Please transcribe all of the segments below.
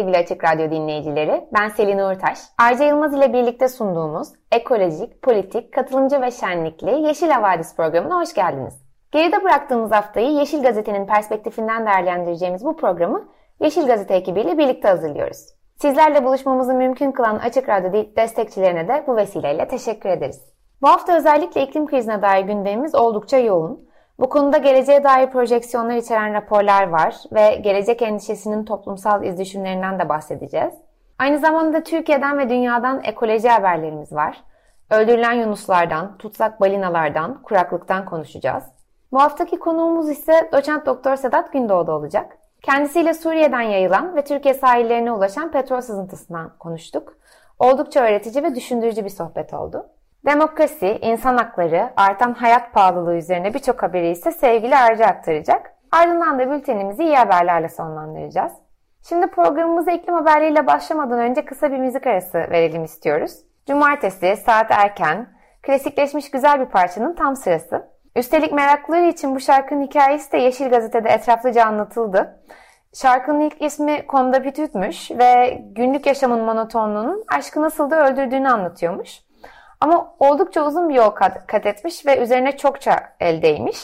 sevgili Açık Radyo dinleyicileri. Ben Selin Uğurtaş. Arca Yılmaz ile birlikte sunduğumuz ekolojik, politik, katılımcı ve şenlikli Yeşil Havadis programına hoş geldiniz. Geride bıraktığımız haftayı Yeşil Gazete'nin perspektifinden değerlendireceğimiz bu programı Yeşil Gazete ekibiyle birlikte hazırlıyoruz. Sizlerle buluşmamızı mümkün kılan Açık Radyo destekçilerine de bu vesileyle teşekkür ederiz. Bu hafta özellikle iklim krizine dair gündemimiz oldukça yoğun. Bu konuda geleceğe dair projeksiyonlar içeren raporlar var ve gelecek endişesinin toplumsal izdüşümlerinden de bahsedeceğiz. Aynı zamanda Türkiye'den ve dünyadan ekoloji haberlerimiz var. Öldürülen yunuslardan, tutsak balinalardan, kuraklıktan konuşacağız. Bu haftaki konuğumuz ise doçent doktor Sedat Gündoğdu olacak. Kendisiyle Suriye'den yayılan ve Türkiye sahillerine ulaşan petrol sızıntısından konuştuk. Oldukça öğretici ve düşündürücü bir sohbet oldu. Demokrasi, insan hakları, artan hayat pahalılığı üzerine birçok haberi ise sevgili Arca aktaracak. Ardından da bültenimizi iyi haberlerle sonlandıracağız. Şimdi programımıza iklim haberleriyle başlamadan önce kısa bir müzik arası verelim istiyoruz. Cumartesi, saat erken, klasikleşmiş güzel bir parçanın tam sırası. Üstelik meraklıları için bu şarkının hikayesi de Yeşil Gazete'de etraflıca anlatıldı. Şarkının ilk ismi Konda Bütütmüş ve günlük yaşamın monotonluğunun aşkı nasıl da öldürdüğünü anlatıyormuş. Ama oldukça uzun bir yol kat, etmiş ve üzerine çokça eldeymiş.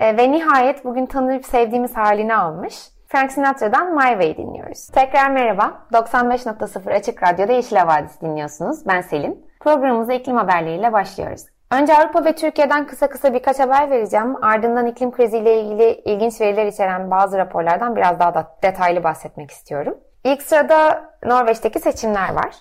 E, ve nihayet bugün tanıyıp sevdiğimiz halini almış. Frank Sinatra'dan My Way dinliyoruz. Tekrar merhaba. 95.0 Açık Radyo'da Yeşil Havadis dinliyorsunuz. Ben Selin. Programımıza iklim haberleriyle başlıyoruz. Önce Avrupa ve Türkiye'den kısa kısa birkaç haber vereceğim. Ardından iklim kriziyle ilgili ilginç veriler içeren bazı raporlardan biraz daha da detaylı bahsetmek istiyorum. İlk sırada Norveç'teki seçimler var.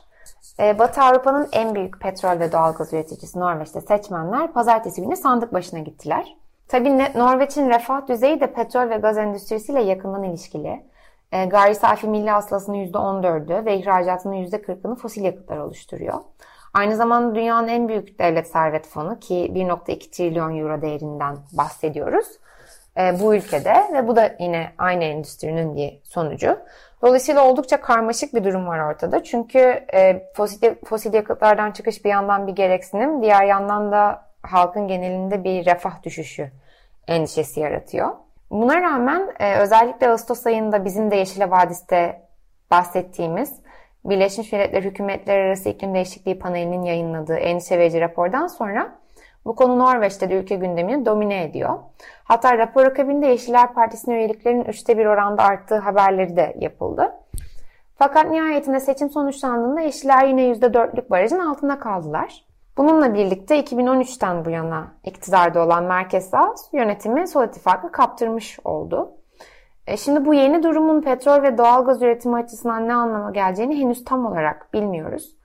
Ee, Batı Avrupa'nın en büyük petrol ve doğalgaz üreticisi Norveç'te seçmenler pazartesi günü sandık başına gittiler. Tabii Norveç'in refah düzeyi de petrol ve gaz endüstrisiyle yakından ilişkili. E, gayri safi milli hasılasının %14'ü ve ihracatının %40'ını fosil yakıtlar oluşturuyor. Aynı zamanda dünyanın en büyük devlet servet fonu ki 1.2 trilyon euro değerinden bahsediyoruz. E, bu ülkede ve bu da yine aynı endüstrinin bir sonucu. Dolayısıyla oldukça karmaşık bir durum var ortada. Çünkü e, fosil, fosil yakıtlardan çıkış bir yandan bir gereksinim, diğer yandan da halkın genelinde bir refah düşüşü endişesi yaratıyor. Buna rağmen e, özellikle Ağustos ayında bizim de Yeşil Vadis'te bahsettiğimiz Birleşmiş Milletler Hükümetler Arası İklim Değişikliği Paneli'nin yayınladığı endişe verici rapordan sonra bu konu Norveç'te de ülke gündemini domine ediyor. Hatta rapor akabinde Yeşiller Partisi'nin üyeliklerinin üçte bir oranda arttığı haberleri de yapıldı. Fakat nihayetinde seçim sonuçlandığında Yeşiller yine %4'lük barajın altında kaldılar. Bununla birlikte 2013'ten bu yana iktidarda olan Merkez Sağ yönetimi Sol İttifakı kaptırmış oldu. E şimdi bu yeni durumun petrol ve doğalgaz üretimi açısından ne anlama geleceğini henüz tam olarak bilmiyoruz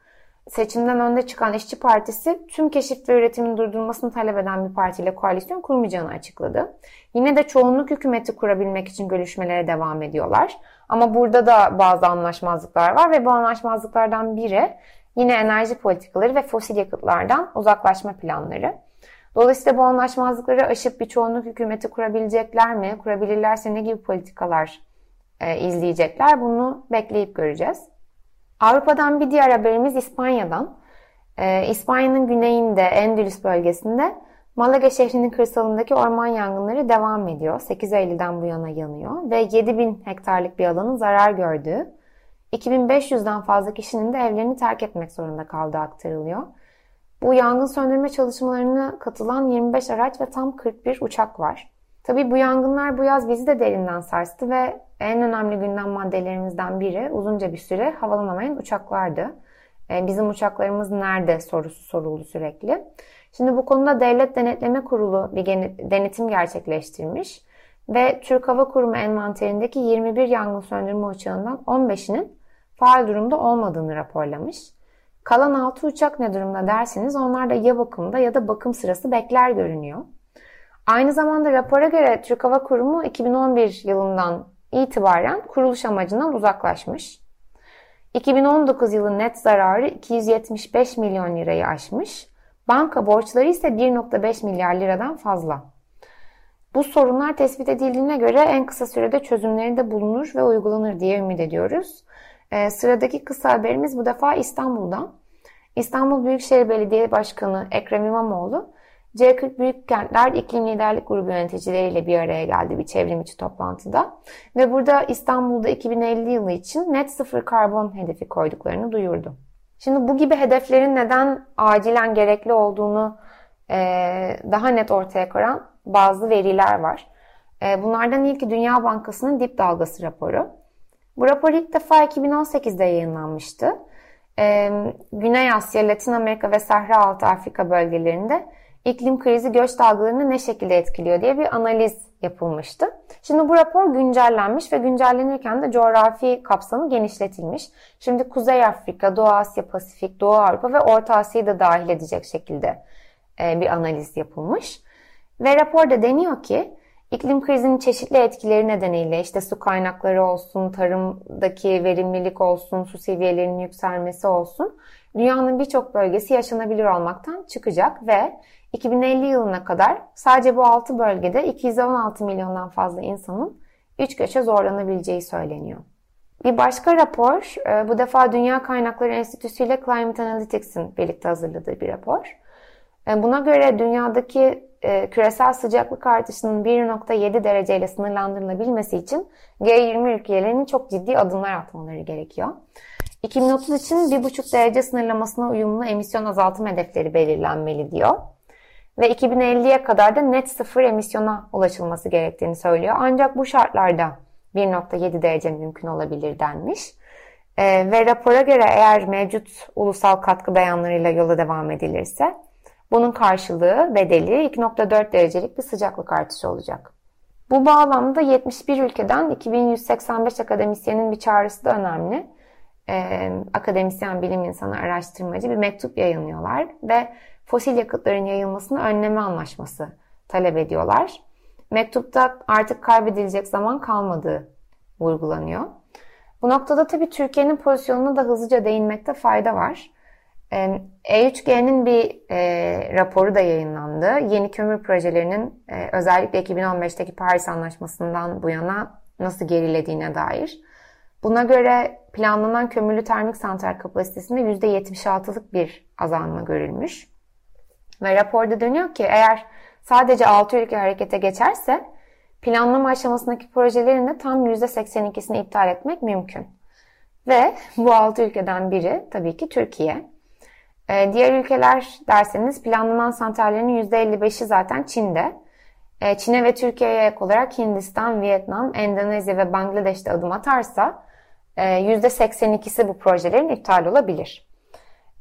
seçimden önde çıkan İşçi Partisi tüm keşif ve üretimin durdurulmasını talep eden bir partiyle koalisyon kurmayacağını açıkladı. Yine de çoğunluk hükümeti kurabilmek için görüşmelere devam ediyorlar. Ama burada da bazı anlaşmazlıklar var ve bu anlaşmazlıklardan biri yine enerji politikaları ve fosil yakıtlardan uzaklaşma planları. Dolayısıyla bu anlaşmazlıkları aşıp bir çoğunluk hükümeti kurabilecekler mi? Kurabilirlerse ne gibi politikalar e, izleyecekler? Bunu bekleyip göreceğiz. Avrupa'dan bir diğer haberimiz İspanya'dan. Ee, İspanya'nın güneyinde Endülüs bölgesinde Malaga şehrinin kırsalındaki orman yangınları devam ediyor. 8 Eylül'den bu yana yanıyor ve 7000 hektarlık bir alanın zarar gördüğü, 2500'den fazla kişinin de evlerini terk etmek zorunda kaldığı aktarılıyor. Bu yangın söndürme çalışmalarına katılan 25 araç ve tam 41 uçak var. Tabii bu yangınlar bu yaz bizi de derinden sarstı ve en önemli gündem maddelerimizden biri uzunca bir süre havalanamayan uçaklardı. E, bizim uçaklarımız nerede sorusu soruldu sürekli. Şimdi bu konuda Devlet Denetleme Kurulu bir denetim gerçekleştirmiş ve Türk Hava Kurumu envanterindeki 21 yangın söndürme uçağından 15'inin faal durumda olmadığını raporlamış. Kalan 6 uçak ne durumda derseniz onlar da ya bakımda ya da bakım sırası bekler görünüyor. Aynı zamanda rapora göre Türk Hava Kurumu 2011 yılından itibaren kuruluş amacından uzaklaşmış. 2019 yılı net zararı 275 milyon lirayı aşmış. Banka borçları ise 1.5 milyar liradan fazla. Bu sorunlar tespit edildiğine göre en kısa sürede çözümleri de bulunur ve uygulanır diye ümit ediyoruz. Ee, sıradaki kısa haberimiz bu defa İstanbul'dan. İstanbul Büyükşehir Belediye Başkanı Ekrem İmamoğlu, C40 Büyük Kentler İklim Liderlik Grubu yöneticileriyle bir araya geldi bir çevrim içi toplantıda. Ve burada İstanbul'da 2050 yılı için net sıfır karbon hedefi koyduklarını duyurdu. Şimdi bu gibi hedeflerin neden acilen gerekli olduğunu e, daha net ortaya koyan bazı veriler var. E, bunlardan ilki Dünya Bankası'nın dip dalgası raporu. Bu rapor ilk defa 2018'de yayınlanmıştı. E, Güney Asya, Latin Amerika ve Sahra Altı Afrika bölgelerinde iklim krizi göç dalgalarını ne şekilde etkiliyor diye bir analiz yapılmıştı. Şimdi bu rapor güncellenmiş ve güncellenirken de coğrafi kapsamı genişletilmiş. Şimdi Kuzey Afrika, Doğu Asya, Pasifik, Doğu Avrupa ve Orta Asya'yı da dahil edecek şekilde bir analiz yapılmış. Ve raporda deniyor ki iklim krizinin çeşitli etkileri nedeniyle işte su kaynakları olsun, tarımdaki verimlilik olsun, su seviyelerinin yükselmesi olsun dünyanın birçok bölgesi yaşanabilir olmaktan çıkacak ve 2050 yılına kadar sadece bu 6 bölgede 216 milyondan fazla insanın üç göçe zorlanabileceği söyleniyor. Bir başka rapor, e, bu defa Dünya Kaynakları Enstitüsü ile Climate Analytics'in birlikte hazırladığı bir rapor. E, buna göre dünyadaki e, küresel sıcaklık artışının 1.7 dereceyle sınırlandırılabilmesi için G20 ülkelerinin çok ciddi adımlar atmaları gerekiyor. 2030 için 1.5 derece sınırlamasına uyumlu emisyon azaltım hedefleri belirlenmeli diyor. Ve 2050'ye kadar da net sıfır emisyona ulaşılması gerektiğini söylüyor. Ancak bu şartlarda 1.7 derece mümkün olabilir denmiş. E, ve rapora göre eğer mevcut ulusal katkı beyanlarıyla yola devam edilirse bunun karşılığı bedeli 2.4 derecelik bir sıcaklık artışı olacak. Bu bağlamda 71 ülkeden 2185 akademisyenin bir çağrısı da önemli. Ee, akademisyen, bilim insanı, araştırmacı bir mektup yayınlıyorlar ve fosil yakıtların yayılmasını önleme anlaşması talep ediyorlar. Mektupta artık kaybedilecek zaman kalmadığı vurgulanıyor. Bu noktada tabii Türkiye'nin pozisyonuna da hızlıca değinmekte fayda var. E3G'nin bir e, raporu da yayınlandı. Yeni kömür projelerinin e, özellikle 2015'teki Paris Anlaşması'ndan bu yana nasıl gerilediğine dair. Buna göre planlanan kömürlü termik santral kapasitesinde %76'lık bir azalma görülmüş. Ve raporda dönüyor ki eğer sadece 6 ülke harekete geçerse planlama aşamasındaki projelerin de tam %82'sini iptal etmek mümkün. Ve bu 6 ülkeden biri tabii ki Türkiye. Ee, diğer ülkeler derseniz planlanan santrallerin %55'i zaten Çin'de. Ee, Çin'e ve Türkiye'ye ek olarak Hindistan, Vietnam, Endonezya ve Bangladeş'te adım atarsa %82'si e, bu projelerin iptal olabilir.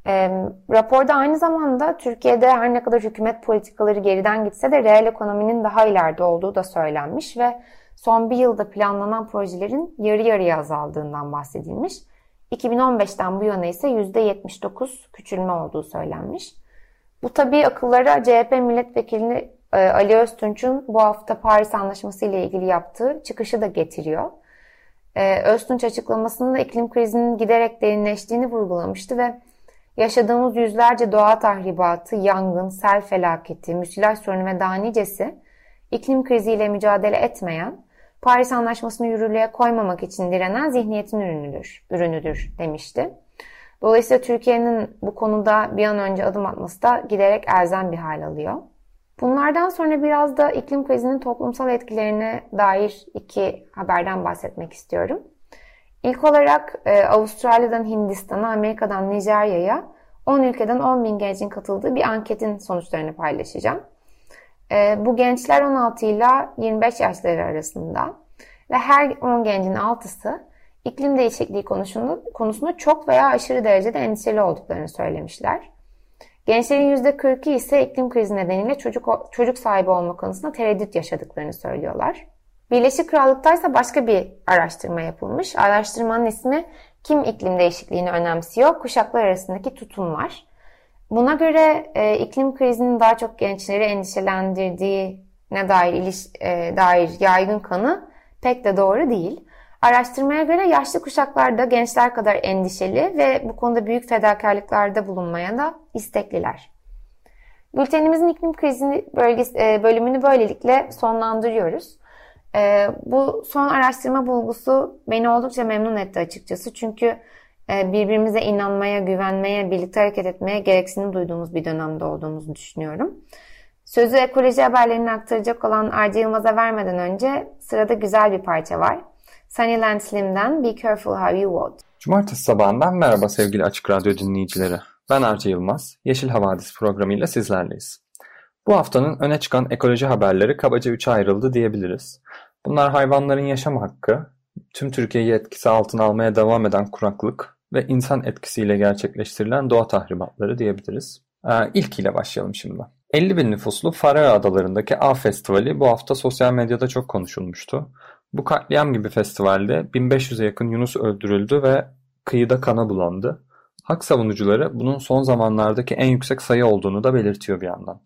E, raporda aynı zamanda Türkiye'de her ne kadar hükümet politikaları geriden gitse de reel ekonominin daha ileride olduğu da söylenmiş ve son bir yılda planlanan projelerin yarı yarıya azaldığından bahsedilmiş. 2015'ten bu yana ise %79 küçülme olduğu söylenmiş. Bu tabii akıllara CHP milletvekili e, Ali Öztunç'un bu hafta Paris Anlaşması ile ilgili yaptığı çıkışı da getiriyor. E, Öztunç açıklamasında iklim krizinin giderek derinleştiğini vurgulamıştı ve yaşadığımız yüzlerce doğa tahribatı, yangın, sel felaketi, müsilaj sorunu ve daha nicesi iklim kriziyle mücadele etmeyen Paris Anlaşması'nı yürürlüğe koymamak için direnen zihniyetin ürünüdür, ürünüdür demişti. Dolayısıyla Türkiye'nin bu konuda bir an önce adım atması da giderek elzem bir hal alıyor. Bunlardan sonra biraz da iklim krizinin toplumsal etkilerine dair iki haberden bahsetmek istiyorum. İlk olarak e, Avustralya'dan Hindistan'a, Amerika'dan Nijerya'ya 10 ülkeden 10 bin gencin katıldığı bir anketin sonuçlarını paylaşacağım. E, bu gençler 16 ile 25 yaşları arasında ve her 10 gencin 6'sı iklim değişikliği konusunda, konusunda çok veya aşırı derecede endişeli olduklarını söylemişler. Gençlerin %40'ı ise iklim krizi nedeniyle çocuk, çocuk sahibi olma konusunda tereddüt yaşadıklarını söylüyorlar. Birleşik Krallık'ta ise başka bir araştırma yapılmış. Araştırmanın ismi Kim iklim değişikliğini önemsiyor? Kuşaklar arasındaki tutumlar. Buna göre e, iklim krizinin daha çok gençleri endişelendirdiği ne dair, iliş, e, dair yaygın kanı pek de doğru değil. Araştırmaya göre yaşlı kuşaklar da gençler kadar endişeli ve bu konuda büyük fedakarlıklarda bulunmaya da istekliler. Bültenimizin iklim krizi e, bölümünü böylelikle sonlandırıyoruz. E, bu son araştırma bulgusu beni oldukça memnun etti açıkçası. Çünkü e, birbirimize inanmaya, güvenmeye, birlikte hareket etmeye gereksinim duyduğumuz bir dönemde olduğumuzu düşünüyorum. Sözü ekoloji haberlerini aktaracak olan Arca Yılmaz'a vermeden önce sırada güzel bir parça var. Sunnyland Slim'den Be Careful How You Vote. Cumartesi sabahından merhaba sevgili Açık Radyo dinleyicileri. Ben Arca Yılmaz, Yeşil Havadis programıyla sizlerleyiz. Bu haftanın öne çıkan ekoloji haberleri kabaca üçe ayrıldı diyebiliriz. Bunlar hayvanların yaşam hakkı, tüm Türkiye'yi etkisi altına almaya devam eden kuraklık ve insan etkisiyle gerçekleştirilen doğa tahribatları diyebiliriz. Ee, ilkiyle başlayalım şimdi. 50 bin nüfuslu Faroe Adaları'ndaki A Festivali bu hafta sosyal medyada çok konuşulmuştu. Bu katliam gibi festivalde 1500'e yakın Yunus öldürüldü ve kıyıda kana bulandı. Hak savunucuları bunun son zamanlardaki en yüksek sayı olduğunu da belirtiyor bir yandan.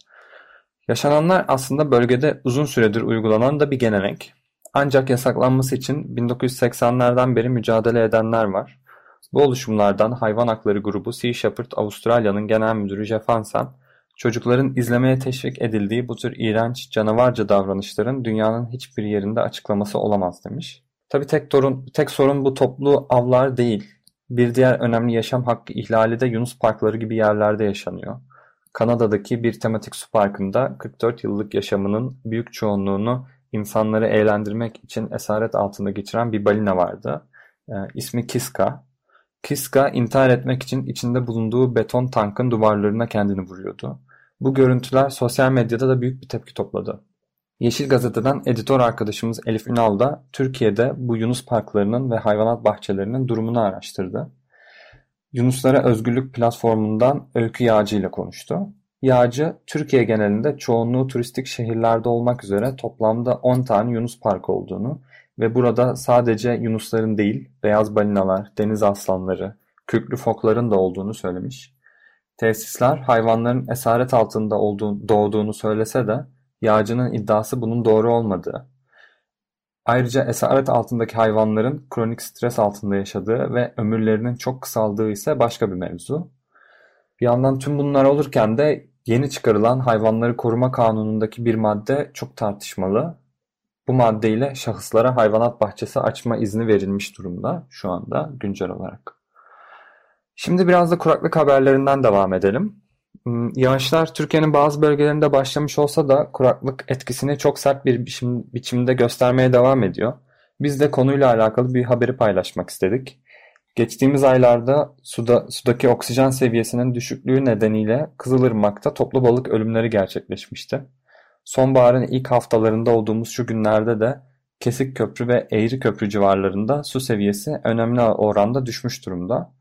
Yaşananlar aslında bölgede uzun süredir uygulanan da bir gelenek. Ancak yasaklanması için 1980'lerden beri mücadele edenler var. Bu oluşumlardan hayvan hakları grubu Sea Shepherd Avustralya'nın genel müdürü Jeff Hansen, çocukların izlemeye teşvik edildiği bu tür iğrenç, canavarca davranışların dünyanın hiçbir yerinde açıklaması olamaz demiş. Tabi tek, torun, tek sorun bu toplu avlar değil. Bir diğer önemli yaşam hakkı ihlali de Yunus parkları gibi yerlerde yaşanıyor. Kanada'daki bir tematik su parkında 44 yıllık yaşamının büyük çoğunluğunu insanları eğlendirmek için esaret altında geçiren bir balina vardı. E, ismi Kiska. Kiska intihar etmek için içinde bulunduğu beton tankın duvarlarına kendini vuruyordu. Bu görüntüler sosyal medyada da büyük bir tepki topladı. Yeşil Gazete'den editör arkadaşımız Elif Ünal da Türkiye'de bu Yunus parklarının ve hayvanat bahçelerinin durumunu araştırdı. Yunuslara Özgürlük platformundan Öykü Yağcı ile konuştu. Yağcı, Türkiye genelinde çoğunluğu turistik şehirlerde olmak üzere toplamda 10 tane Yunus Parkı olduğunu ve burada sadece Yunusların değil, beyaz balinalar, deniz aslanları, kürklü fokların da olduğunu söylemiş. Tesisler hayvanların esaret altında doğduğunu söylese de Yağcı'nın iddiası bunun doğru olmadığı. Ayrıca esaret altındaki hayvanların kronik stres altında yaşadığı ve ömürlerinin çok kısaldığı ise başka bir mevzu. Bir yandan tüm bunlar olurken de yeni çıkarılan hayvanları koruma kanunundaki bir madde çok tartışmalı. Bu maddeyle şahıslara hayvanat bahçesi açma izni verilmiş durumda şu anda güncel olarak. Şimdi biraz da kuraklık haberlerinden devam edelim. Hmm, yağışlar Türkiye'nin bazı bölgelerinde başlamış olsa da kuraklık etkisini çok sert bir biçim, biçimde göstermeye devam ediyor. Biz de konuyla alakalı bir haberi paylaşmak istedik. Geçtiğimiz aylarda suda, sudaki oksijen seviyesinin düşüklüğü nedeniyle Kızılırmak'ta toplu balık ölümleri gerçekleşmişti. Sonbaharın ilk haftalarında olduğumuz şu günlerde de Kesik Köprü ve Eğri Köprü civarlarında su seviyesi önemli oranda düşmüş durumda.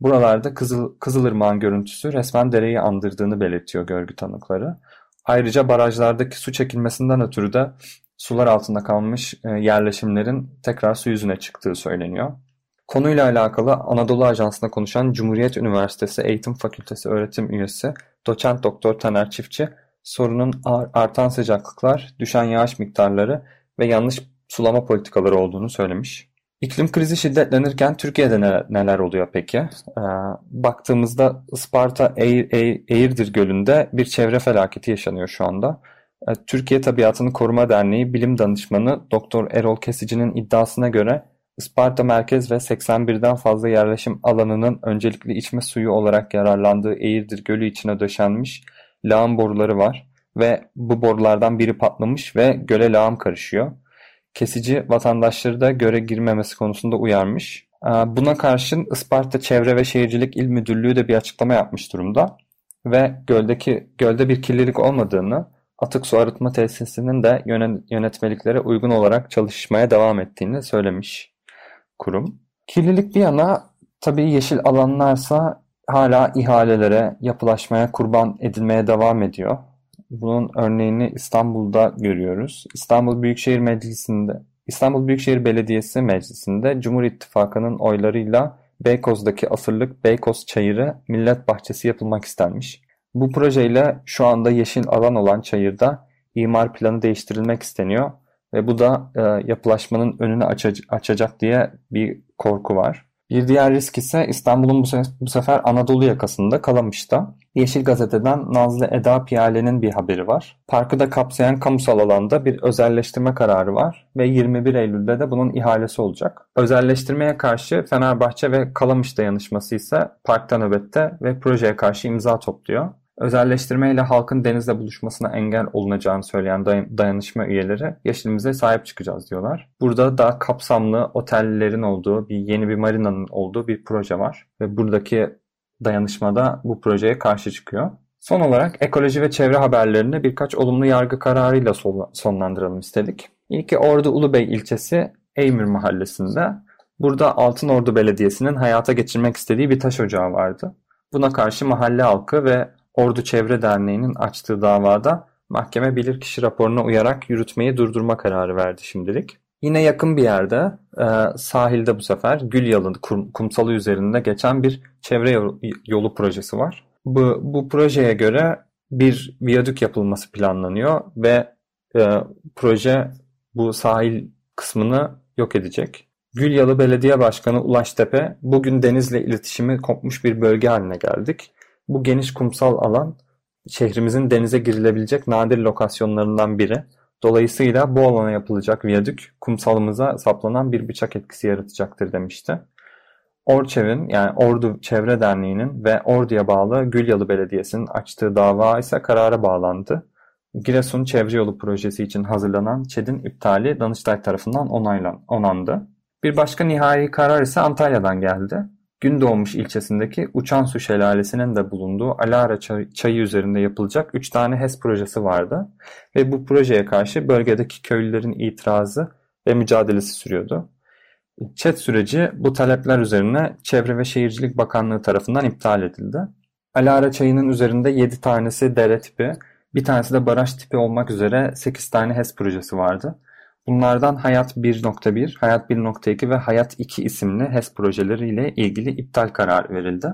Buralarda Kızıl, Kızılırmak'ın görüntüsü resmen dereyi andırdığını belirtiyor görgü tanıkları. Ayrıca barajlardaki su çekilmesinden ötürü de sular altında kalmış e, yerleşimlerin tekrar su yüzüne çıktığı söyleniyor. Konuyla alakalı Anadolu Ajansı'nda konuşan Cumhuriyet Üniversitesi Eğitim Fakültesi öğretim üyesi Doçent Doktor Taner Çiftçi, sorunun artan sıcaklıklar, düşen yağış miktarları ve yanlış sulama politikaları olduğunu söylemiş. İklim krizi şiddetlenirken Türkiye'de neler, neler oluyor peki? Ee, baktığımızda Isparta Eğir, Eğir, Eğirdir Gölü'nde bir çevre felaketi yaşanıyor şu anda. Ee, Türkiye Tabiatını Koruma Derneği Bilim Danışmanı Doktor Erol Kesici'nin iddiasına göre Isparta merkez ve 81'den fazla yerleşim alanının öncelikli içme suyu olarak yararlandığı Eğirdir Gölü içine döşenmiş lağım boruları var ve bu borulardan biri patlamış ve göle lağım karışıyor. Kesici vatandaşları da göre girmemesi konusunda uyarmış. Ee, buna karşın Isparta Çevre ve Şehircilik İl Müdürlüğü de bir açıklama yapmış durumda ve göldeki gölde bir kirlilik olmadığını, atık su arıtma tesisinin de yönetmeliklere uygun olarak çalışmaya devam ettiğini söylemiş kurum. Kirlilik bir yana tabii yeşil alanlarsa hala ihalelere, yapılaşmaya kurban edilmeye devam ediyor. Bunun örneğini İstanbul'da görüyoruz. İstanbul Büyükşehir Meclisi'nde İstanbul Büyükşehir Belediyesi Meclisi'nde Cumhur İttifakı'nın oylarıyla Beykoz'daki asırlık Beykoz Çayırı Millet Bahçesi yapılmak istenmiş. Bu projeyle şu anda yeşil alan olan çayırda imar planı değiştirilmek isteniyor ve bu da e, yapılaşmanın önünü açacak diye bir korku var. Bir diğer risk ise İstanbul'un bu sefer Anadolu yakasında Kalamış'ta. Yeşil Gazete'den Nazlı Eda Piyale'nin bir haberi var. Parkı da kapsayan kamusal alanda bir özelleştirme kararı var ve 21 Eylül'de de bunun ihalesi olacak. Özelleştirmeye karşı Fenerbahçe ve Kalamış dayanışması ise parkta nöbette ve projeye karşı imza topluyor. Özelleştirmeyle halkın denizle buluşmasına engel olunacağını söyleyen dayanışma üyeleri Yeşilimize sahip çıkacağız diyorlar. Burada daha kapsamlı otellerin olduğu, bir yeni bir marinanın olduğu bir proje var. Ve buradaki dayanışmada bu projeye karşı çıkıyor. Son olarak ekoloji ve çevre haberlerini birkaç olumlu yargı kararıyla sonlandıralım istedik. İlki Ordu Ulubey ilçesi Eymür mahallesinde. Burada Altınordu Belediyesi'nin hayata geçirmek istediği bir taş ocağı vardı. Buna karşı mahalle halkı ve Ordu Çevre Derneği'nin açtığı davada mahkeme bilirkişi raporuna uyarak yürütmeyi durdurma kararı verdi şimdilik. Yine yakın bir yerde e, sahilde bu sefer Gülyalı kumsalı üzerinde geçen bir çevre yolu, projesi var. Bu, bu projeye göre bir viyadük yapılması planlanıyor ve e, proje bu sahil kısmını yok edecek. Gülyalı Belediye Başkanı Ulaş Tepe, bugün denizle iletişimi kopmuş bir bölge haline geldik. Bu geniş kumsal alan şehrimizin denize girilebilecek nadir lokasyonlarından biri. Dolayısıyla bu alana yapılacak viyadük kumsalımıza saplanan bir bıçak etkisi yaratacaktır demişti. Orçev'in yani Ordu Çevre Derneği'nin ve Ordu'ya bağlı Gülyalı Belediyesi'nin açtığı dava ise karara bağlandı. Giresun Çevre Yolu Projesi için hazırlanan ÇED'in iptali Danıştay tarafından onaylan, onandı. Bir başka nihai karar ise Antalya'dan geldi. Gündoğmuş ilçesindeki Uçan Su Şelalesi'nin de bulunduğu Alara Çayı üzerinde yapılacak 3 tane HES projesi vardı ve bu projeye karşı bölgedeki köylülerin itirazı ve mücadelesi sürüyordu. Çet süreci bu talepler üzerine Çevre ve Şehircilik Bakanlığı tarafından iptal edildi. Alara Çayı'nın üzerinde 7 tanesi dere tipi, bir tanesi de baraj tipi olmak üzere 8 tane HES projesi vardı. Bunlardan Hayat 1.1, Hayat 1.2 ve Hayat 2 isimli HES projeleriyle ilgili iptal kararı verildi.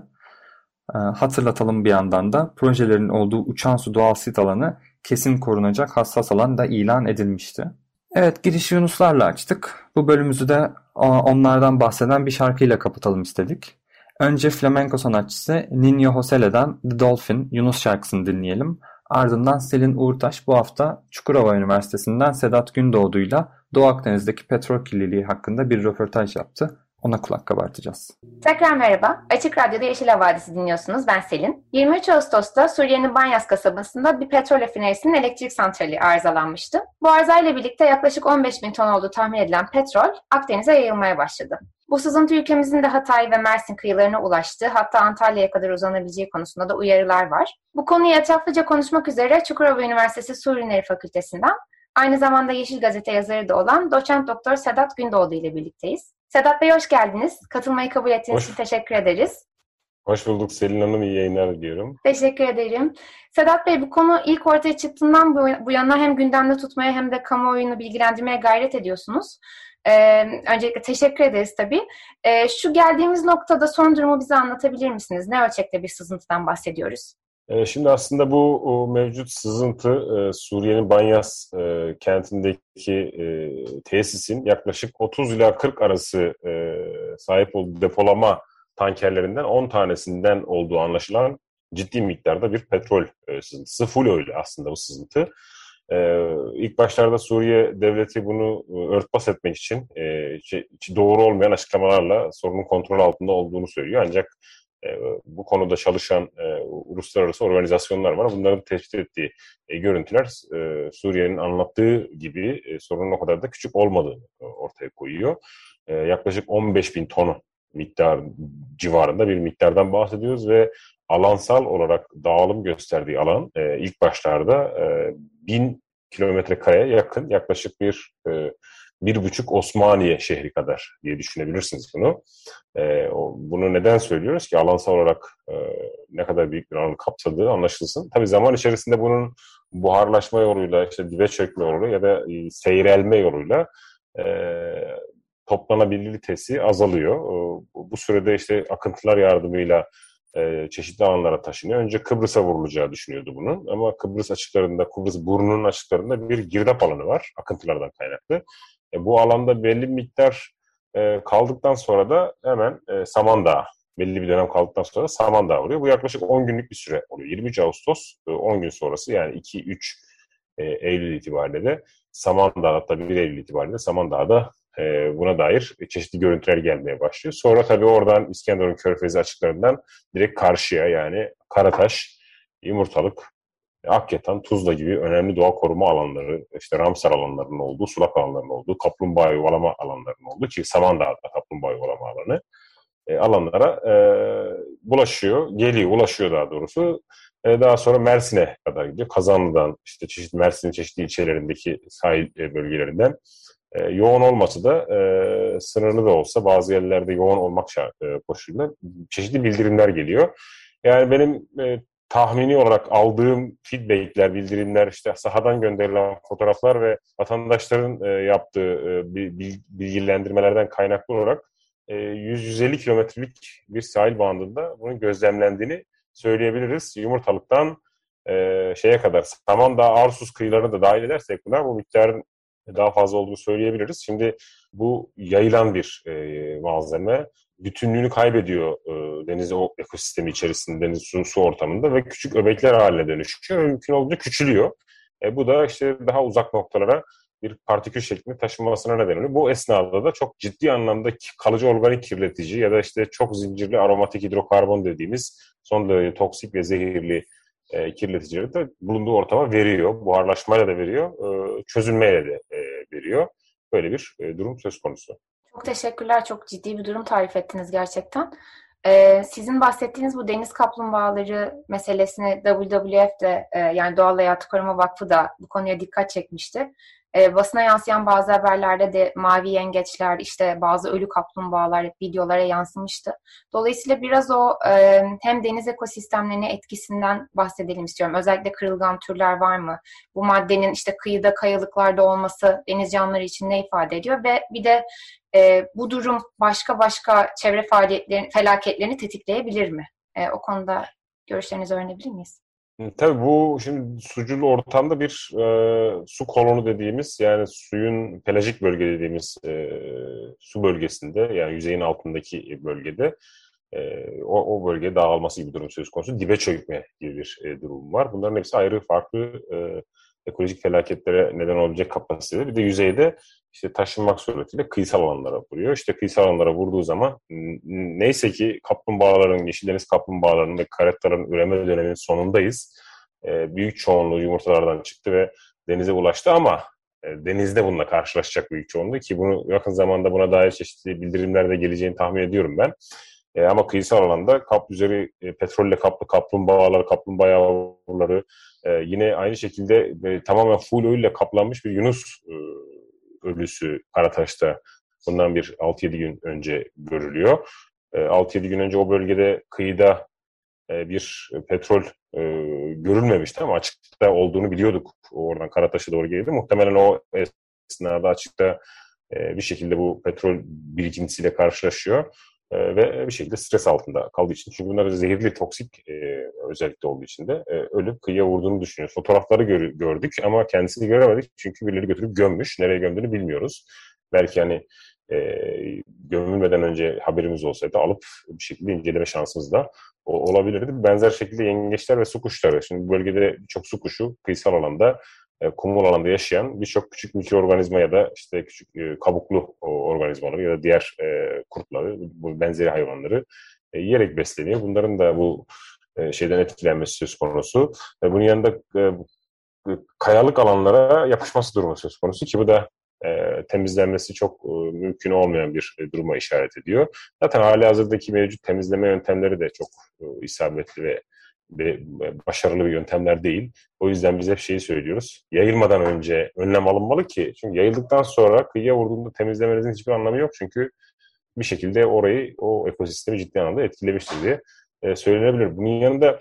Ee, hatırlatalım bir yandan da projelerin olduğu uçan su doğal sit alanı kesin korunacak hassas alan da ilan edilmişti. Evet giriş Yunuslarla açtık. Bu bölümümüzü de onlardan bahseden bir şarkıyla kapatalım istedik. Önce flamenco sanatçısı Ninho Josele'den The Dolphin Yunus şarkısını dinleyelim. Ardından Selin Uğurtaş bu hafta Çukurova Üniversitesi'nden Sedat Gündoğdu'yla Doğu Akdeniz'deki petrol kirliliği hakkında bir röportaj yaptı. Ona kulak kabartacağız. Tekrar merhaba. Açık Radyo'da Yeşil Havadisi dinliyorsunuz. Ben Selin. 23 Ağustos'ta Suriye'nin Banyas kasabasında bir petrol rafinerisinin elektrik santrali arızalanmıştı. Bu arızayla birlikte yaklaşık 15 bin ton olduğu tahmin edilen petrol Akdeniz'e yayılmaya başladı. Bu sızıntı ülkemizin de Hatay ve Mersin kıyılarına ulaştı. Hatta Antalya'ya kadar uzanabileceği konusunda da uyarılar var. Bu konuyu etraflıca konuşmak üzere Çukurova Üniversitesi Su Ürünleri Fakültesinden aynı zamanda Yeşil Gazete yazarı da olan doçent doktor Sedat Gündoğdu ile birlikteyiz. Sedat Bey hoş geldiniz. Katılmayı kabul ettiğiniz hoş. için teşekkür ederiz. Hoş bulduk Selin Hanım. İyi yayınlar diliyorum. Teşekkür ederim. Sedat Bey bu konu ilk ortaya çıktığından bu yana hem gündemde tutmaya hem de kamuoyunu bilgilendirmeye gayret ediyorsunuz. Ee, öncelikle teşekkür ederiz tabii. Ee, şu geldiğimiz noktada son durumu bize anlatabilir misiniz? Ne ölçekte bir sızıntıdan bahsediyoruz? Ee, şimdi aslında bu mevcut sızıntı e, Suriye'nin Banyas e, kentindeki e, tesisin yaklaşık 30 ila 40 arası sahip olduğu depolama tankerlerinden 10 tanesinden olduğu anlaşılan ciddi miktarda bir petrol sızıntısı. Full öyle aslında bu sızıntı. İlk başlarda Suriye devleti bunu örtbas etmek için doğru olmayan açıklamalarla sorunun kontrol altında olduğunu söylüyor. Ancak bu konuda çalışan e, uluslararası organizasyonlar var. Bunların tespit ettiği e, görüntüler Suriye'nin anlattığı gibi sorunun o kadar da küçük olmadığını ortaya koyuyor. Yaklaşık 15 bin ton miktar civarında bir miktardan bahsediyoruz ve alansal olarak dağılım gösterdiği alan ilk başlarda bin kilometre kareye yakın yaklaşık bir bir buçuk Osmaniye şehri kadar diye düşünebilirsiniz bunu. E, o, bunu neden söylüyoruz ki alansal olarak e, ne kadar büyük bir alanı kapsadığı anlaşılsın. Tabii zaman içerisinde bunun buharlaşma yoluyla, işte dibe çökme yoluyla ya da e, seyrelme yoluyla e, toplanabilitesi azalıyor. E, bu sürede işte akıntılar yardımıyla e, çeşitli alanlara taşınıyor. Önce Kıbrıs'a vurulacağı düşünüyordu bunun ama Kıbrıs açıklarında, Kıbrıs burnunun açıklarında bir girdap alanı var akıntılardan kaynaklı. E, bu alanda belli bir miktar e, kaldıktan sonra da hemen e, Samandağ belli bir dönem kaldıktan sonra Samandağ vuruyor. Bu yaklaşık 10 günlük bir süre oluyor. 23 Ağustos 10 gün sonrası yani 2-3 Eylül itibariyle de Samandağ hatta 1 Eylül itibariyle Samandağ'da e, buna dair çeşitli görüntüler gelmeye başlıyor. Sonra tabii oradan İskenderun Körfezi açıklarından direkt karşıya yani Karataş, Yumurtalık, Akyatan, Tuzla gibi önemli doğa koruma alanları, işte Ramsar alanlarının olduğu, sulak alanlarının olduğu, kaplumbağa yuvalama alanlarının olduğu ki Samandağ'da kaplumbağa yuvalama alanı e, alanlara e, bulaşıyor, geliyor, ulaşıyor daha doğrusu. E, daha sonra Mersin'e kadar gidiyor. Kazanlı'dan, işte çeşitli Mersin'in çeşitli ilçelerindeki sahil e, bölgelerinden e, yoğun olması da e, sınırlı da olsa bazı yerlerde yoğun olmak şart, e, koşuluyla çeşitli bildirimler geliyor. Yani benim e, tahmini olarak aldığım feedbackler, bildirimler, işte sahadan gönderilen fotoğraflar ve vatandaşların e, yaptığı e, bilgilendirmelerden kaynaklı olarak e, 100-150 kilometrelik bir sahil bandında bunun gözlemlendiğini söyleyebiliriz. Yumurtalıktan e, şeye kadar Samandağ, Arsus kıyılarını da dahil edersek bunlar bu miktarın daha fazla olduğunu söyleyebiliriz. Şimdi bu yayılan bir e, malzeme bütünlüğünü kaybediyor e, deniz o ekosistemi içerisinde, deniz su, su ortamında ve küçük öbekler haline dönüşüyor mümkün olduğunca küçülüyor. E, bu da işte daha uzak noktalara bir partikül şeklinde taşınmasına neden oluyor. Bu esnada da çok ciddi anlamda kalıcı organik kirletici ya da işte çok zincirli aromatik hidrokarbon dediğimiz son derece toksik ve zehirli e, kirleticileri de bulunduğu ortama veriyor. Buharlaşmayla da veriyor, e, çözülmeyle de e, veriyor. Böyle bir e, durum söz konusu. Çok teşekkürler. Çok ciddi bir durum tarif ettiniz gerçekten. Ee, sizin bahsettiğiniz bu deniz kaplumbağaları meselesini WWF de e, yani Doğal Hayatı Koruma Vakfı da bu konuya dikkat çekmişti. E, basına yansıyan bazı haberlerde de mavi yengeçler, işte bazı ölü kaplumbağalar videolara yansımıştı. Dolayısıyla biraz o e, hem deniz ekosistemlerine etkisinden bahsedelim istiyorum. Özellikle kırılgan türler var mı? Bu maddenin işte kıyıda, kayalıklarda olması deniz canlıları için ne ifade ediyor? Ve bir de e, bu durum başka başka çevre faaliyetlerini, felaketlerini tetikleyebilir mi? E, o konuda görüşlerinizi öğrenebilir miyiz? Tabii bu şimdi suculu ortamda bir e, su kolonu dediğimiz yani suyun pelajik bölge dediğimiz e, su bölgesinde yani yüzeyin altındaki bölgede e, o, o bölgeye dağılması gibi durum söz konusu. Dibe çökme gibi bir e, durum var. Bunların hepsi ayrı farklı e, ekolojik felaketlere neden olabilecek kapasitede. Bir de yüzeyde işte taşınmak suretiyle kıyısal alanlara vuruyor. İşte kıyısal alanlara vurduğu zaman neyse ki kaplumbağaların, yeşil deniz kaplumbağalarının ve karettaların üreme döneminin sonundayız. E, büyük çoğunluğu yumurtalardan çıktı ve denize ulaştı ama e, denizde bununla karşılaşacak büyük çoğunluğu ki bunu yakın zamanda buna dair çeşitli bildirimler de geleceğini tahmin ediyorum ben. E, ama kıyısal alanda kap üzeri e, petrolle kaplı kaplumbağalar, kaplumbağa yavruları e, yine aynı şekilde e, tamamen full öyle kaplanmış bir Yunus e, ölüsü Karataş'ta bundan bir 6-7 gün önce görülüyor. E, 6-7 gün önce o bölgede kıyıda e, bir petrol e, görülmemişti ama açıkta olduğunu biliyorduk. Oradan Karataş'a doğru geldi. Muhtemelen o esnada açıkta e, bir şekilde bu petrol birikintisiyle karşılaşıyor. E, ve bir şekilde stres altında kaldığı için. Çünkü bunlar zehirli, toksik e, özellikle olduğu için de e, ölüp kıyıya vurduğunu düşünüyoruz. Fotoğrafları gör, gördük ama kendisini göremedik çünkü birileri götürüp gömmüş. Nereye gömdüğünü bilmiyoruz. Belki hani e, gömülmeden önce haberimiz olsaydı alıp bir şekilde inceleme şansımız da olabilirdi. Benzer şekilde yengeçler ve su kuşları. Şimdi bu bölgede çok su kuşu kıyısal alanda e, kumul alanda yaşayan birçok küçük mikroorganizma ya da işte küçük e, kabuklu organizmaları ya da diğer e, kurtları, bu benzeri hayvanları e, yiyerek besleniyor. Bunların da bu e, şeyden etkilenmesi söz konusu. E, bunun yanında e, kayalık alanlara yapışması durumu söz konusu ki bu da e, temizlenmesi çok e, mümkün olmayan bir e, duruma işaret ediyor. Zaten hali hazırdaki mevcut temizleme yöntemleri de çok e, isabetli ve ve başarılı bir yöntemler değil. O yüzden biz hep şeyi söylüyoruz. Yayılmadan önce önlem alınmalı ki çünkü yayıldıktan sonra kıyıya vurduğunda temizlemenizin hiçbir anlamı yok. Çünkü bir şekilde orayı, o ekosistemi ciddi anlamda etkilemiştir diye e, söylenebilir. Bunun yanında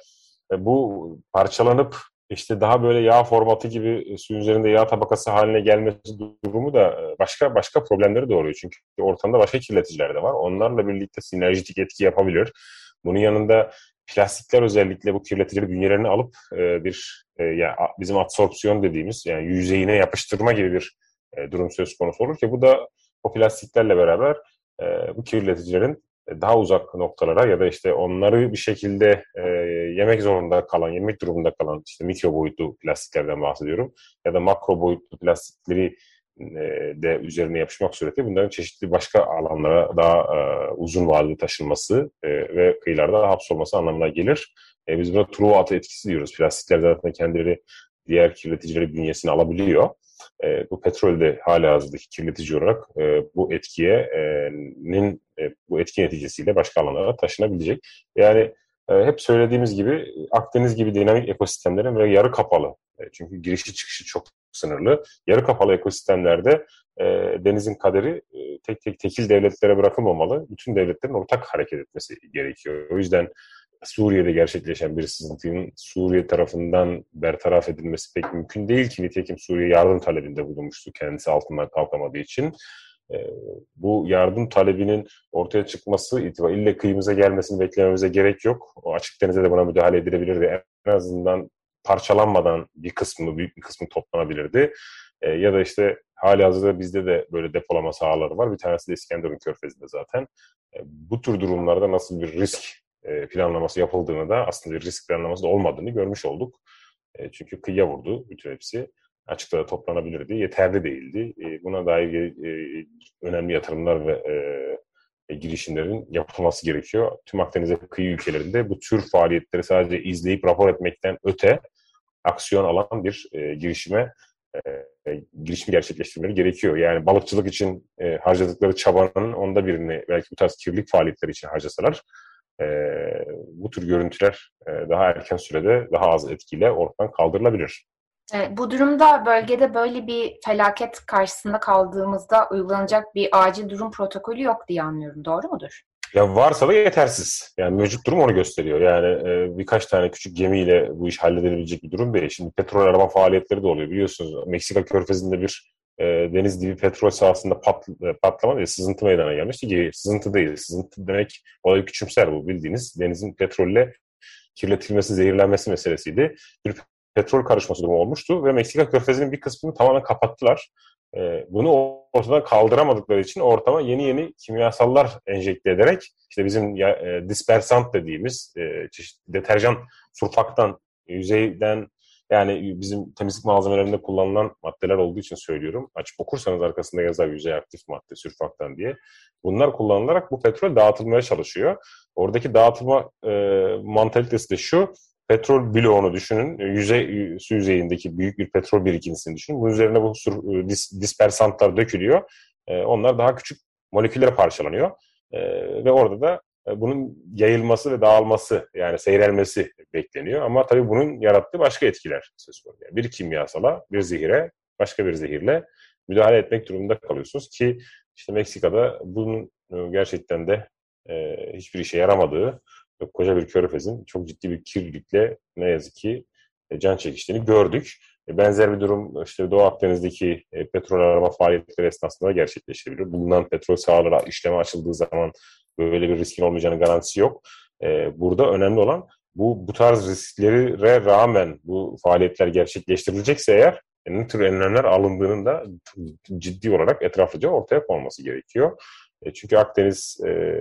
e, bu parçalanıp işte daha böyle yağ formatı gibi suyun üzerinde yağ tabakası haline gelmesi durumu da e, başka başka problemleri doğuruyor. Çünkü ortamda başka kirleticiler de var. Onlarla birlikte sinerjitik etki yapabilir. Bunun yanında plastikler özellikle bu kirleticileri bünyelerini alıp e, bir e, ya bizim absorpsiyon dediğimiz yani yüzeyine yapıştırma gibi bir e, durum söz konusu olur ki bu da o plastiklerle beraber e, bu kirleticilerin daha uzak noktalara ya da işte onları bir şekilde e, yemek zorunda kalan, yemek durumunda kalan işte mikro boyutlu plastiklerden bahsediyorum ya da makro boyutlu plastikleri de üzerine yapışmak suretiyle bunların çeşitli başka alanlara daha e, uzun vadeli taşınması e, ve kıyılarda hapsolması anlamına gelir. E, biz buna Truva atı etkisi diyoruz. Plastikler zaten kendileri diğer kirleticileri bünyesine alabiliyor. E, bu petrol de hala hazırdaki kirletici olarak e, bu etkiyenin e, bu etki neticesiyle başka alanlara taşınabilecek. Yani e, hep söylediğimiz gibi Akdeniz gibi dinamik ekosistemlerin böyle yarı kapalı. E, çünkü girişi çıkışı çok sınırlı. Yarı kapalı ekosistemlerde e, denizin kaderi e, tek tek tekil devletlere bırakılmamalı. Bütün devletlerin ortak hareket etmesi gerekiyor. O yüzden Suriye'de gerçekleşen bir sızıntının Suriye tarafından bertaraf edilmesi pek mümkün değil ki nitekim Suriye yardım talebinde bulunmuştu kendisi altından kalkamadığı için. E, bu yardım talebinin ortaya çıkması itibariyle kıyımıza gelmesini beklememize gerek yok. O açık denize de buna müdahale edilebilirdi. En azından parçalanmadan bir kısmı, büyük bir kısmı toplanabilirdi. E, ya da işte hali hazırda bizde de böyle depolama sahaları var. Bir tanesi de İskenderun Körfezi'nde zaten. E, bu tür durumlarda nasıl bir risk e, planlaması yapıldığını da aslında bir risk planlaması da olmadığını görmüş olduk. E, çünkü kıyıya vurdu bütün hepsi. Açıkta toplanabilirdi. Yeterli değildi. E, buna dair e, önemli yatırımlar ve e, e, girişimlerin yapılması gerekiyor. Tüm Akdeniz kıyı ülkelerinde bu tür faaliyetleri sadece izleyip rapor etmekten öte aksiyon alan bir e, girişime e, e, girişimi gerçekleştirmeleri gerekiyor. Yani balıkçılık için e, harcadıkları çabanın onda birini belki bu tarz kirlilik faaliyetleri için harcasalar e, bu tür görüntüler e, daha erken sürede daha az etkiyle ortadan kaldırılabilir. E, bu durumda bölgede böyle bir felaket karşısında kaldığımızda uygulanacak bir acil durum protokolü yok diye anlıyorum. Doğru mudur? Ya varsa da yetersiz. Yani mevcut durum onu gösteriyor. Yani e, birkaç tane küçük gemiyle bu iş halledilebilecek bir durum değil. Şimdi petrol arama faaliyetleri de oluyor biliyorsunuz. Meksika körfezinde bir e, deniz dibi petrol sahasında pat, e, patlama ve sızıntı meydana gelmişti ki sızıntı değil. Sızıntı demek olayı küçümser bu bildiğiniz. Denizin petrolle kirletilmesi, zehirlenmesi meselesiydi. Bir petrol karışması durumu olmuştu ve Meksika körfezinin bir kısmını tamamen kapattılar. E, bunu ortadan kaldıramadıkları için ortama yeni yeni kimyasallar enjekte ederek işte bizim ya, e, dispersant dediğimiz e, çeşitli deterjan surfaktan yüzeyden yani bizim temizlik malzemelerinde kullanılan maddeler olduğu için söylüyorum. Açıp okursanız arkasında yazar yüzey aktif madde, sürfaktan diye. Bunlar kullanılarak bu petrol dağıtılmaya çalışıyor. Oradaki dağıtılma e, mantalitesi de şu petrol bloğunu düşünün. Yüzey, su yüzeyindeki büyük bir petrol birikintisini düşünün. Bunun üzerine bu e, dis, dispersantlar dökülüyor. E, onlar daha küçük moleküllere parçalanıyor. E, ve orada da e, bunun yayılması ve dağılması yani seyrelmesi bekleniyor. Ama tabii bunun yarattığı başka etkiler söz konusu. Yani bir kimyasala, bir zehire, başka bir zehirle müdahale etmek durumunda kalıyorsunuz ki işte Meksika'da bunun e, gerçekten de e, hiçbir işe yaramadığı koca bir körfezin çok ciddi bir kirlilikle ne yazık ki e, can çekiştiğini gördük. E, benzer bir durum işte Doğu Akdeniz'deki e, petrol arama faaliyetleri esnasında da gerçekleşebilir. Bulunan petrol sahaları işleme açıldığı zaman böyle bir riskin olmayacağının garantisi yok. Burada önemli olan bu bu tarz risklere rağmen bu faaliyetler gerçekleştirilecekse eğer ne tür önlemler alındığının da ciddi olarak etraflıca ortaya konması gerekiyor. E, çünkü Akdeniz e,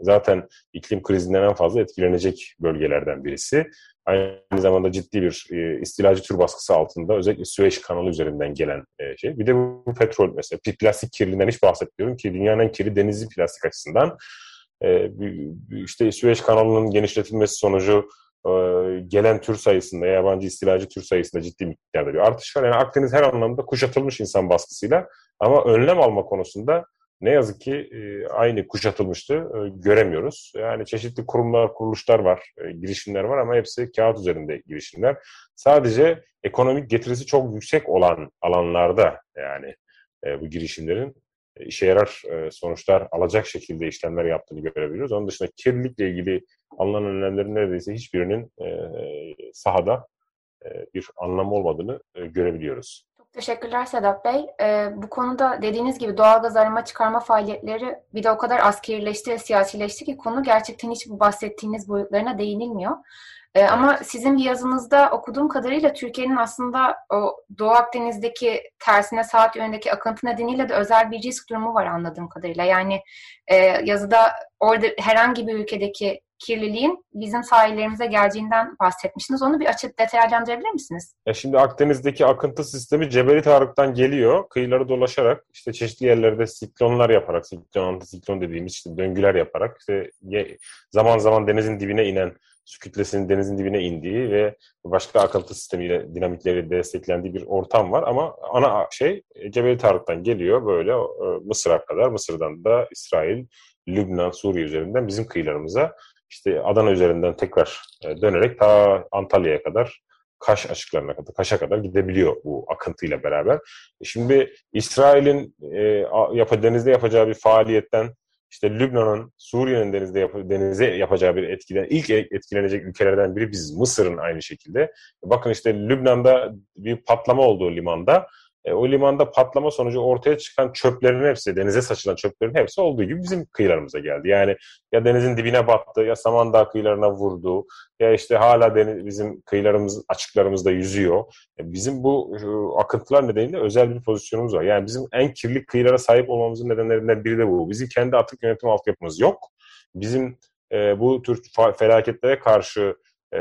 zaten iklim krizinden en fazla etkilenecek bölgelerden birisi. Aynı zamanda ciddi bir e, istilacı tür baskısı altında özellikle Süveyş kanalı üzerinden gelen şey. Bir de bu petrol mesela plastik kirliliğinden hiç bahsetmiyorum ki dünyanın en kirli denizi plastik açısından. İşte Süveyş kanalının genişletilmesi sonucu gelen tür sayısında, yabancı istilacı tür sayısında ciddi miktarda bir artış var. Yani Akdeniz her anlamda kuşatılmış insan baskısıyla ama önlem alma konusunda ne yazık ki e, aynı kuşatılmıştı e, göremiyoruz. Yani çeşitli kurumlar, kuruluşlar var, e, girişimler var ama hepsi kağıt üzerinde girişimler. Sadece ekonomik getirisi çok yüksek olan alanlarda yani bu girişimlerin işe yarar sonuçlar alacak şekilde işlemler yaptığını görebiliyoruz. Onun dışında kirlilikle ilgili alınan önlemlerin neredeyse hiçbirinin sahada bir anlamı olmadığını görebiliyoruz. Teşekkürler Sedat Bey. Ee, bu konuda dediğiniz gibi doğalgaz arama çıkarma faaliyetleri bir de o kadar askerileşti ve siyasileşti ki konu gerçekten hiç bu bahsettiğiniz boyutlarına değinilmiyor. Ee, ama sizin bir yazınızda okuduğum kadarıyla Türkiye'nin aslında o Doğu Akdeniz'deki tersine saat yönündeki akıntı nedeniyle de özel bir risk durumu var anladığım kadarıyla. Yani e, yazıda orada herhangi bir ülkedeki kirliliğin bizim sahillerimize geleceğinden bahsetmiştiniz. Onu bir açıp detaylandırabilir misiniz? Ya şimdi Akdeniz'deki akıntı sistemi Cebeli Tarık'tan geliyor. Kıyıları dolaşarak işte çeşitli yerlerde siklonlar yaparak, siklon, antisiklon dediğimiz işte döngüler yaparak işte zaman zaman denizin dibine inen su kütlesinin denizin dibine indiği ve başka akıntı sistemiyle dinamikleri desteklendiği bir ortam var. Ama ana şey Cebeli Tarık'tan geliyor böyle e, Mısır'a kadar. Mısır'dan da İsrail, Lübnan, Suriye üzerinden bizim kıyılarımıza işte Adana üzerinden tekrar e, dönerek ta Antalya'ya kadar Kaş açıklarına kadar, Kaş'a kadar gidebiliyor bu akıntıyla beraber. E, şimdi İsrail'in e, denizde yapacağı bir faaliyetten işte Lübnan'ın, Suriye'nin denizde yap denize yapacağı bir etkiden ilk etkilenecek ülkelerden biri biz Mısır'ın aynı şekilde. Bakın işte Lübnan'da bir patlama olduğu limanda e, o limanda patlama sonucu ortaya çıkan çöplerin hepsi, denize saçılan çöplerin hepsi olduğu gibi bizim kıyılarımıza geldi. Yani ya denizin dibine battı, ya Samandağ kıyılarına vurdu, ya işte hala deniz, bizim kıyılarımız, açıklarımızda yüzüyor. E, bizim bu şu, akıntılar nedeniyle özel bir pozisyonumuz var. Yani bizim en kirli kıyılara sahip olmamızın nedenlerinden biri de bu. Bizim kendi atık yönetim altyapımız yok. Bizim e, bu tür felaketlere karşı e,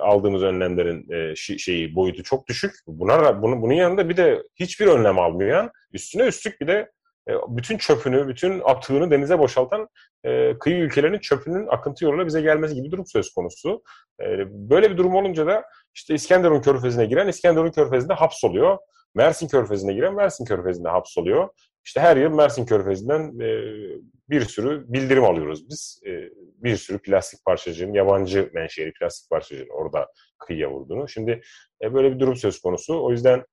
aldığımız önlemlerin e, şeyi boyutu çok düşük. Buna bunu, bunun yanında bir de hiçbir önlem almayan, üstüne üstlük bir de e, bütün çöpünü, bütün atığını denize boşaltan e, kıyı ülkelerinin çöpünün akıntı yoluyla bize gelmesi gibi durum söz konusu. E, böyle bir durum olunca da işte İskenderun körfezine giren İskenderun körfezinde hapsoluyor. Mersin körfezine giren Mersin körfezinde hapsoluyor. İşte her yıl Mersin körfezinden e, bir sürü bildirim alıyoruz biz. E, bir sürü plastik parçacığın, yabancı menşeli plastik parçacığın orada kıyıya vurduğunu. Şimdi e, böyle bir durum söz konusu. O yüzden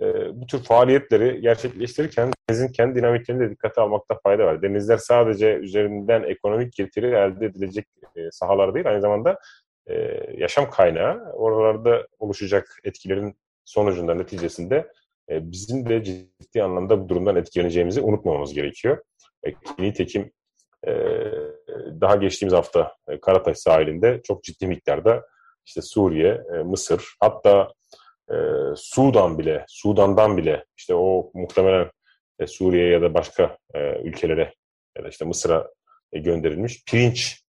e, bu tür faaliyetleri gerçekleştirirken denizin kendi dinamiklerini de dikkate almakta fayda var. Denizler sadece üzerinden ekonomik getiri elde edilecek e, sahalar değil, aynı zamanda e, yaşam kaynağı. Oralarda oluşacak etkilerin sonucunda, neticesinde e, bizim de ciddi anlamda bu durumdan etkileneceğimizi unutmamamız gerekiyor. E, nitekim e, daha geçtiğimiz hafta e, Karataş sahilinde çok ciddi miktarda işte Suriye, Mısır hatta Sudan bile, Sudan'dan bile işte o muhtemelen Suriye ya da başka ülkelere ya da işte Mısır'a gönderilmiş pirinç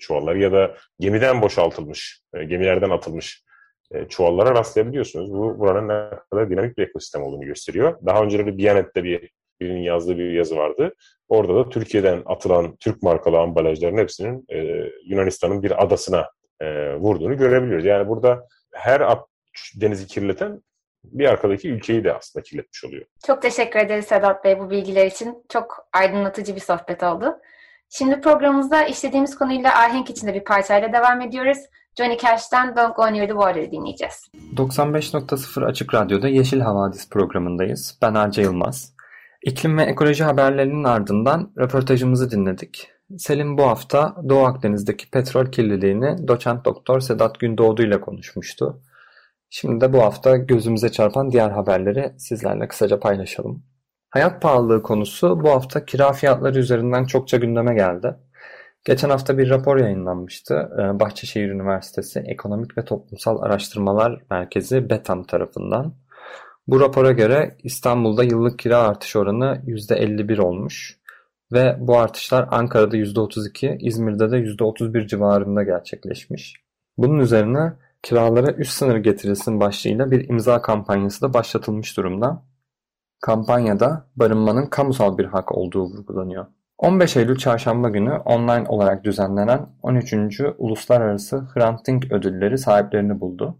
çuvalları ya da gemiden boşaltılmış, gemilerden atılmış e, çuvallara rastlayabiliyorsunuz. Bu buranın ne kadar dinamik bir ekosistem olduğunu gösteriyor. Daha önceleri Biyanet'te bir birinin yazdığı bir yazı vardı. Orada da Türkiye'den atılan Türk markalı ambalajların hepsinin e, Yunanistan'ın bir adasına e, vurduğunu görebiliyoruz. Yani burada her at, denizi kirleten bir arkadaki ülkeyi de aslında kirletmiş oluyor. Çok teşekkür ederiz Sedat Bey bu bilgiler için. Çok aydınlatıcı bir sohbet oldu. Şimdi programımızda işlediğimiz konuyla ahenk içinde bir parçayla devam ediyoruz. Johnny Cash'ten Don't Go Near the Water'ı dinleyeceğiz. 95.0 Açık Radyo'da Yeşil Havadis programındayız. Ben Arca Yılmaz. İklim ve ekoloji haberlerinin ardından röportajımızı dinledik. Selim bu hafta Doğu Akdeniz'deki petrol kirliliğini doçent doktor Sedat Gündoğdu ile konuşmuştu. Şimdi de bu hafta gözümüze çarpan diğer haberleri sizlerle kısaca paylaşalım. Hayat pahalılığı konusu bu hafta kira fiyatları üzerinden çokça gündeme geldi. Geçen hafta bir rapor yayınlanmıştı. Ee, Bahçeşehir Üniversitesi Ekonomik ve Toplumsal Araştırmalar Merkezi BETAM tarafından. Bu rapora göre İstanbul'da yıllık kira artış oranı %51 olmuş ve bu artışlar Ankara'da %32, İzmir'de de %31 civarında gerçekleşmiş. Bunun üzerine kiralara üst sınır getirilsin başlığıyla bir imza kampanyası da başlatılmış durumda. Kampanyada barınmanın kamusal bir hak olduğu vurgulanıyor. 15 Eylül Çarşamba günü online olarak düzenlenen 13. Uluslararası Hrant Dink Ödülleri sahiplerini buldu.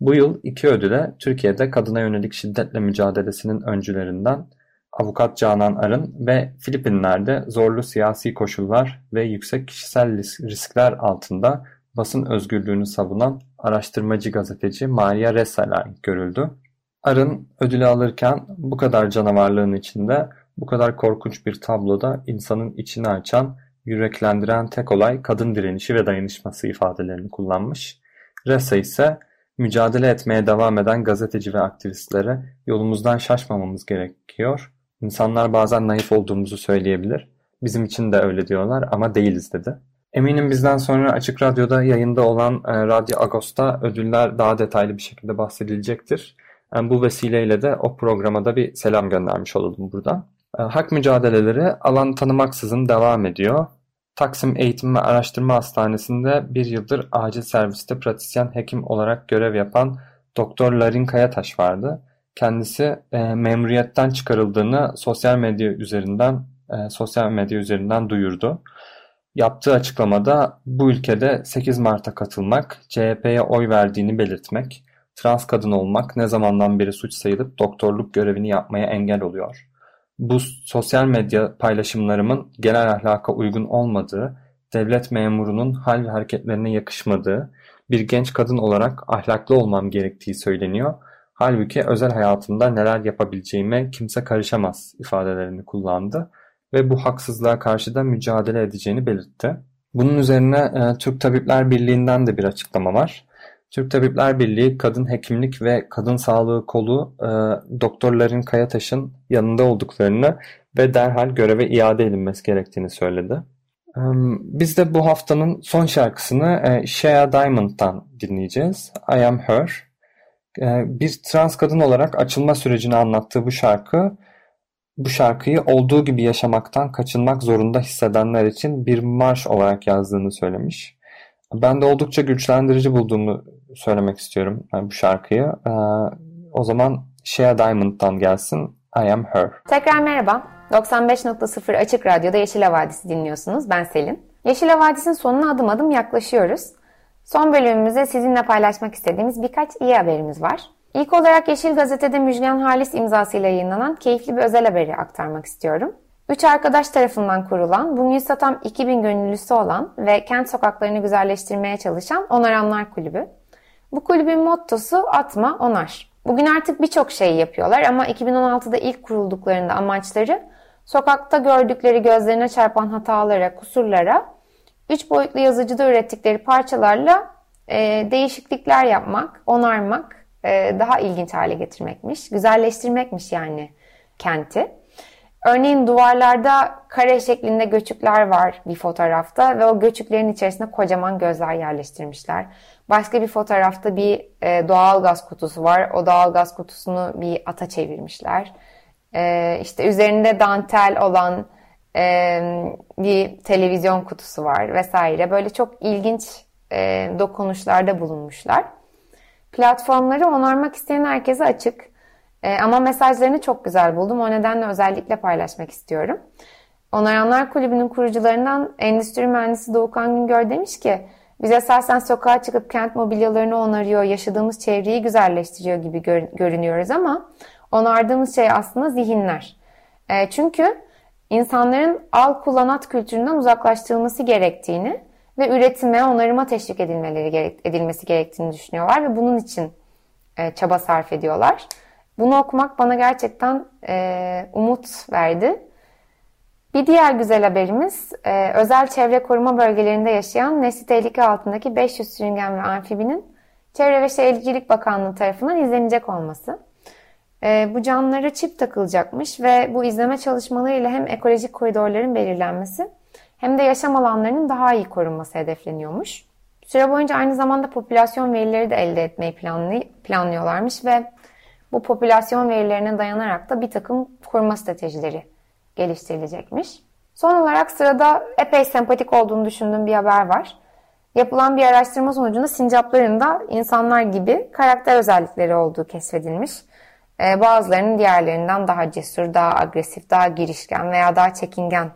Bu yıl iki ödüle Türkiye'de kadına yönelik şiddetle mücadelesinin öncülerinden Avukat Canan Arın ve Filipinler'de zorlu siyasi koşullar ve yüksek kişisel riskler altında basın özgürlüğünü savunan araştırmacı gazeteci Maria Ressa layık görüldü. Arın ödülü alırken bu kadar canavarlığın içinde bu kadar korkunç bir tabloda insanın içini açan, yüreklendiren tek olay kadın direnişi ve dayanışması ifadelerini kullanmış. Ressa ise mücadele etmeye devam eden gazeteci ve aktivistlere yolumuzdan şaşmamamız gerekiyor. İnsanlar bazen naif olduğumuzu söyleyebilir. Bizim için de öyle diyorlar ama değiliz dedi. Eminim bizden sonra Açık Radyo'da yayında olan e, Radyo Agos'ta ödüller daha detaylı bir şekilde bahsedilecektir. Yani bu vesileyle de o programa da bir selam göndermiş olalım buradan. E, hak mücadeleleri alan tanımaksızın devam ediyor. Taksim Eğitim ve Araştırma Hastanesi'nde bir yıldır acil serviste pratisyen hekim olarak görev yapan Doktor Larin Kayataş vardı. Kendisi e, memuriyetten çıkarıldığını sosyal medya üzerinden e, sosyal medya üzerinden duyurdu. Yaptığı açıklamada bu ülkede 8 Mart'a katılmak, CHP'ye oy verdiğini belirtmek, trans kadın olmak ne zamandan beri suç sayılıp doktorluk görevini yapmaya engel oluyor. Bu sosyal medya paylaşımlarımın genel ahlaka uygun olmadığı, devlet memurunun hal ve hareketlerine yakışmadığı, bir genç kadın olarak ahlaklı olmam gerektiği söyleniyor. Halbuki özel hayatımda neler yapabileceğime kimse karışamaz ifadelerini kullandı ve bu haksızlığa karşı da mücadele edeceğini belirtti. Bunun üzerine e, Türk Tabipler Birliği'nden de bir açıklama var. Türk Tabipler Birliği Kadın Hekimlik ve Kadın Sağlığı Kolu e, doktorların Kayataş'ın yanında olduklarını ve derhal göreve iade edilmesi gerektiğini söyledi. E, biz de bu haftanın son şarkısını e, Shea Diamond'dan dinleyeceğiz. I Am Her. E, bir trans kadın olarak açılma sürecini anlattığı bu şarkı bu şarkıyı olduğu gibi yaşamaktan kaçınmak zorunda hissedenler için bir marş olarak yazdığını söylemiş. Ben de oldukça güçlendirici bulduğumu söylemek istiyorum yani bu şarkıyı. Ee, o zaman Shea Diamond'dan gelsin I Am Her. Tekrar merhaba. 95.0 Açık Radyo'da Yeşil Havadis'i dinliyorsunuz. Ben Selin. Yeşil Havadis'in sonuna adım adım yaklaşıyoruz. Son bölümümüzde sizinle paylaşmak istediğimiz birkaç iyi haberimiz var. İlk olarak Yeşil Gazete'de Müjgan Halis imzasıyla yayınlanan keyifli bir özel haberi aktarmak istiyorum. Üç arkadaş tarafından kurulan, bugün satam 2000 gönüllüsü olan ve kent sokaklarını güzelleştirmeye çalışan Onaranlar Kulübü. Bu kulübün mottosu atma onar. Bugün artık birçok şey yapıyorlar ama 2016'da ilk kurulduklarında amaçları sokakta gördükleri gözlerine çarpan hatalara, kusurlara, üç boyutlu yazıcıda ürettikleri parçalarla e, değişiklikler yapmak, onarmak, e, daha ilginç hale getirmekmiş, güzelleştirmekmiş yani kenti. Örneğin duvarlarda kare şeklinde göçükler var bir fotoğrafta ve o göçüklerin içerisine kocaman gözler yerleştirmişler. Başka bir fotoğrafta bir e, doğal gaz kutusu var. O doğal gaz kutusunu bir ata çevirmişler. E, işte üzerinde dantel olan e, bir televizyon kutusu var vesaire. Böyle çok ilginç e, dokunuşlarda bulunmuşlar. Platformları onarmak isteyen herkese açık. E, ama mesajlarını çok güzel buldum. O nedenle özellikle paylaşmak istiyorum. Onaranlar Kulübü'nün kurucularından endüstri mühendisi Doğukan Güngör demiş ki biz esasen sokağa çıkıp kent mobilyalarını onarıyor, yaşadığımız çevreyi güzelleştiriyor gibi gör, görünüyoruz ama onardığımız şey aslında zihinler. E, çünkü insanların al kullanat kültüründen uzaklaştırılması gerektiğini ve üretime, onarıma teşvik edilmeleri edilmesi gerektiğini düşünüyorlar ve bunun için e, çaba sarf ediyorlar. Bunu okumak bana gerçekten e, umut verdi. Bir diğer güzel haberimiz e, özel çevre koruma bölgelerinde yaşayan nesli tehlike altındaki 500 sürüngen ve amfibinin Çevre ve Şehircilik Bakanlığı tarafından izlenecek olması. E, bu canlılara çip takılacakmış ve bu izleme çalışmalarıyla hem ekolojik koridorların belirlenmesi hem de yaşam alanlarının daha iyi korunması hedefleniyormuş. Süre boyunca aynı zamanda popülasyon verileri de elde etmeyi planlıyorlarmış ve bu popülasyon verilerine dayanarak da bir takım koruma stratejileri geliştirilecekmiş. Son olarak sırada epey sempatik olduğunu düşündüğüm bir haber var. Yapılan bir araştırma sonucunda sincapların da insanlar gibi karakter özellikleri olduğu keşfedilmiş. Ee, bazılarının diğerlerinden daha cesur, daha agresif, daha girişken veya daha çekingen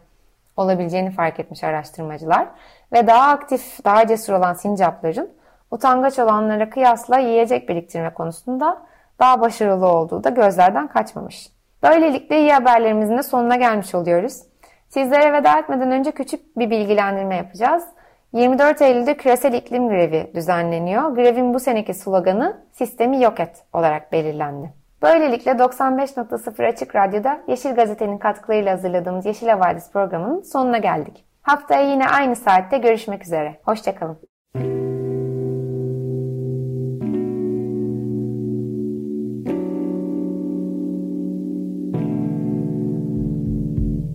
olabileceğini fark etmiş araştırmacılar. Ve daha aktif, daha cesur olan sincapların utangaç olanlara kıyasla yiyecek biriktirme konusunda daha başarılı olduğu da gözlerden kaçmamış. Böylelikle iyi haberlerimizin de sonuna gelmiş oluyoruz. Sizlere veda etmeden önce küçük bir bilgilendirme yapacağız. 24 Eylül'de küresel iklim grevi düzenleniyor. Grevin bu seneki sloganı sistemi yok et olarak belirlendi. Böylelikle 95.0 Açık Radyo'da Yeşil Gazete'nin katkılarıyla hazırladığımız Yeşil Havadis programının sonuna geldik. Haftaya yine aynı saatte görüşmek üzere. Hoşçakalın.